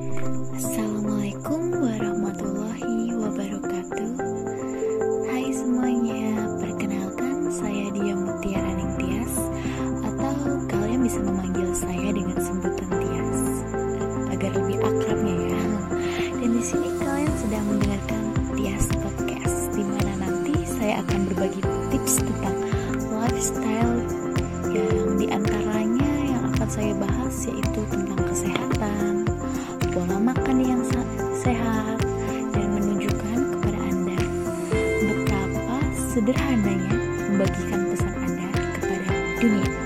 Assalamualaikum warahmatullahi wabarakatuh. Hai semuanya, perkenalkan saya Dia Mutiara Tias Atau kalian bisa memanggil saya dengan sebutan Tias Agar lebih akrabnya ya. Dan di sini kalian sedang mendengarkan Tias Podcast Di mana nanti saya akan berbagi tips tentang lifestyle Yang di antaranya yang akan saya bahas yaitu tentang makan yang sehat dan menunjukkan kepada Anda betapa sederhananya membagikan pesan Anda kepada dunia.